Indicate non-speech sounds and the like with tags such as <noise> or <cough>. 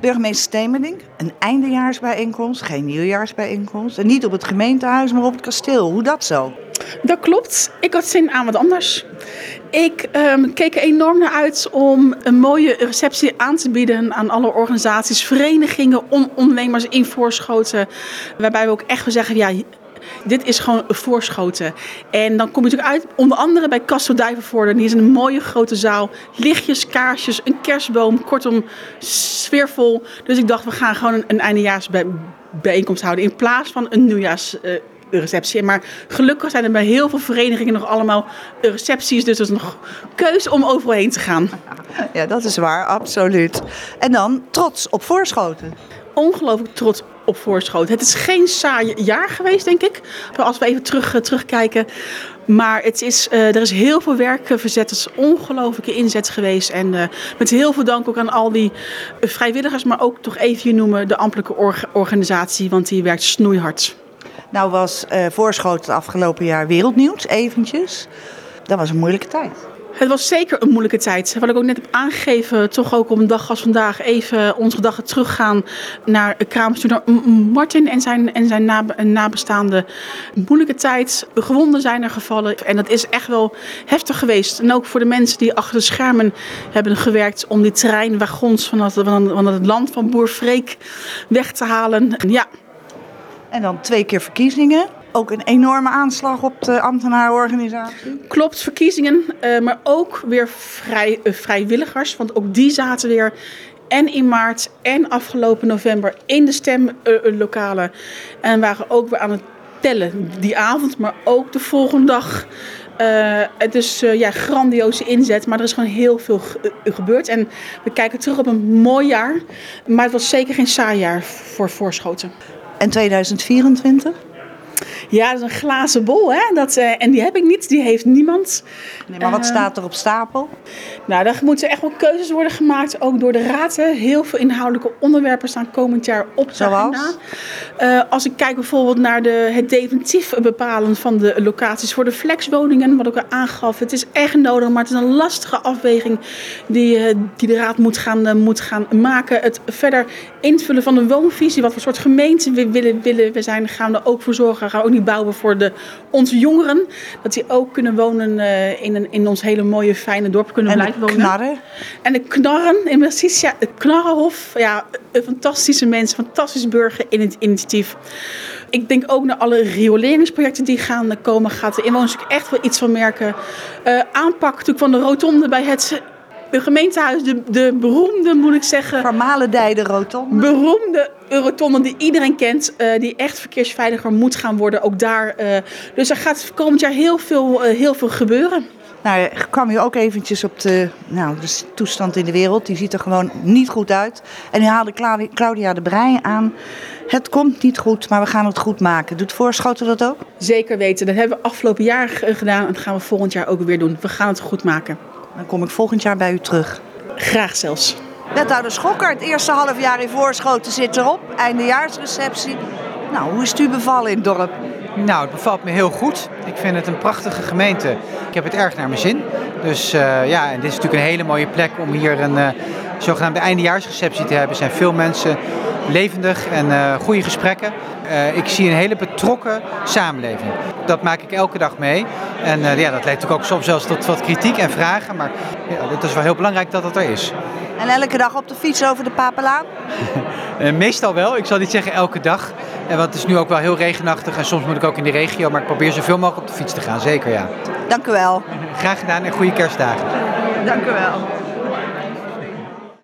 Burgemeester Stemerding, een eindejaarsbijeenkomst, geen nieuwjaarsbijeenkomst. En niet op het gemeentehuis, maar op het kasteel. Hoe dat zo? Dat klopt. Ik had zin aan wat anders. Ik um, keek er enorm naar uit om een mooie receptie aan te bieden aan alle organisaties, verenigingen, on ondernemers in Voorschoten. Waarbij we ook echt zeggen, ja, dit is gewoon voorschoten. En dan kom je natuurlijk uit, onder andere bij Castle Duivenvoorde. Die is een mooie grote zaal. Lichtjes, kaarsjes, een kerstboom. Kortom, sfeervol. Dus ik dacht, we gaan gewoon een, een eindejaarsbijeenkomst houden. In plaats van een nieuwjaars... Uh, receptie. Maar gelukkig zijn er bij heel veel verenigingen nog allemaal recepties. Dus er is nog keuze om overal heen te gaan. Ja, dat is waar, absoluut. En dan trots op Voorschoten. Ongelooflijk trots Het is geen saai jaar geweest, denk ik. Als we even terug, uh, terugkijken. Maar het is, uh, er is heel veel werk verzet. Het is ongelofelijke inzet geweest. En met heel veel dank ook aan al die vrijwilligers. Maar ook toch even noemen de ambtelijke org organisatie. Want die werkt snoeihard. Nou was Voorschoten het afgelopen jaar wereldnieuws, eventjes. Dat was een moeilijke tijd. Het was zeker een moeilijke tijd. Wat ik ook net heb aangegeven, toch ook op een dag als vandaag even onze gedachten teruggaan naar kraamstuur Martin en zijn, en zijn nabestaanden. Moeilijke tijd, gewonden zijn er gevallen en dat is echt wel heftig geweest. En ook voor de mensen die achter de schermen hebben gewerkt om die treinwagons van het, van het land van Boer Freek weg te halen. Ja. En dan twee keer verkiezingen ook een enorme aanslag op de ambtenarenorganisatie. Klopt, verkiezingen, uh, maar ook weer vrij, uh, vrijwilligers. Want ook die zaten weer en in maart en afgelopen november in de stemlokalen. en waren ook weer aan het tellen die avond, maar ook de volgende dag. Uh, het is uh, ja, grandioze inzet, maar er is gewoon heel veel gebeurd. En we kijken terug op een mooi jaar, maar het was zeker geen saai jaar voor Voorschoten. En 2024? Ja, dat is een glazen bol. Hè? Dat, uh, en die heb ik niet, die heeft niemand. Nee, maar wat uh, staat er op stapel? Nou, daar moeten echt wel keuzes worden gemaakt, ook door de raad. Hè. Heel veel inhoudelijke onderwerpen staan komend jaar op de Zoals? agenda. Uh, als ik kijk bijvoorbeeld naar de, het definitief bepalen van de locaties voor de flexwoningen, wat ik al aangaf. Het is echt nodig, maar het is een lastige afweging die, die de raad moet gaan, moet gaan maken. Het verder invullen van de woonvisie, wat voor soort gemeente we willen, willen we zijn, gaan we er ook voor zorgen. Gaan we ook niet bouwen voor de, onze jongeren. Dat die ook kunnen wonen uh, in, een, in ons hele mooie, fijne dorp kunnen en blijven wonen. knarren. En de knarren, in precies, ja, het Knarrenhof. Ja, een fantastische mensen, fantastisch burger in het initiatief. Ik denk ook naar alle rioleringsprojecten die gaan komen, gaat de inwoners echt wel iets van merken. Uh, aanpak natuurlijk van de rotonde bij het de gemeentehuis, de, de beroemde, moet ik zeggen... Vermalendijde rotonde. Beroemde rotonde die iedereen kent, uh, die echt verkeersveiliger moet gaan worden. Ook daar. Uh, dus er gaat komend jaar heel veel, uh, heel veel gebeuren. Nou, ik kwam u ook eventjes op de, nou, de toestand in de wereld. Die ziet er gewoon niet goed uit. En u haalde Claudia de Breij aan. Het komt niet goed, maar we gaan het goed maken. Doet Voorschoten dat ook? Zeker weten. Dat hebben we afgelopen jaar gedaan en dat gaan we volgend jaar ook weer doen. We gaan het goed maken. Dan kom ik volgend jaar bij u terug. Graag zelfs. Wethouder Schokker, het eerste half jaar in Voorschoten zit erop. Eindejaarsreceptie. Nou, hoe is het u bevallen in het dorp? Nou, het bevalt me heel goed. Ik vind het een prachtige gemeente. Ik heb het erg naar mijn zin. Dus uh, ja, en dit is natuurlijk een hele mooie plek om hier een uh, zogenaamde eindejaarsreceptie te hebben. Er zijn veel mensen levendig en uh, goede gesprekken. Uh, ik zie een hele betrokken samenleving. Dat maak ik elke dag mee. En uh, ja, dat leidt natuurlijk ook soms zelfs tot wat kritiek en vragen. Maar ja, het is wel heel belangrijk dat dat er is. En elke dag op de fiets over de Papelaan? uh, <laughs> meestal wel. Ik zal niet zeggen elke dag. En want het is nu ook wel heel regenachtig. En soms moet ik ook in de regio. Maar ik probeer zoveel mogelijk op de fiets te gaan. Zeker ja. Dank u wel. <laughs> Graag gedaan en goede kerstdagen. Dank u wel.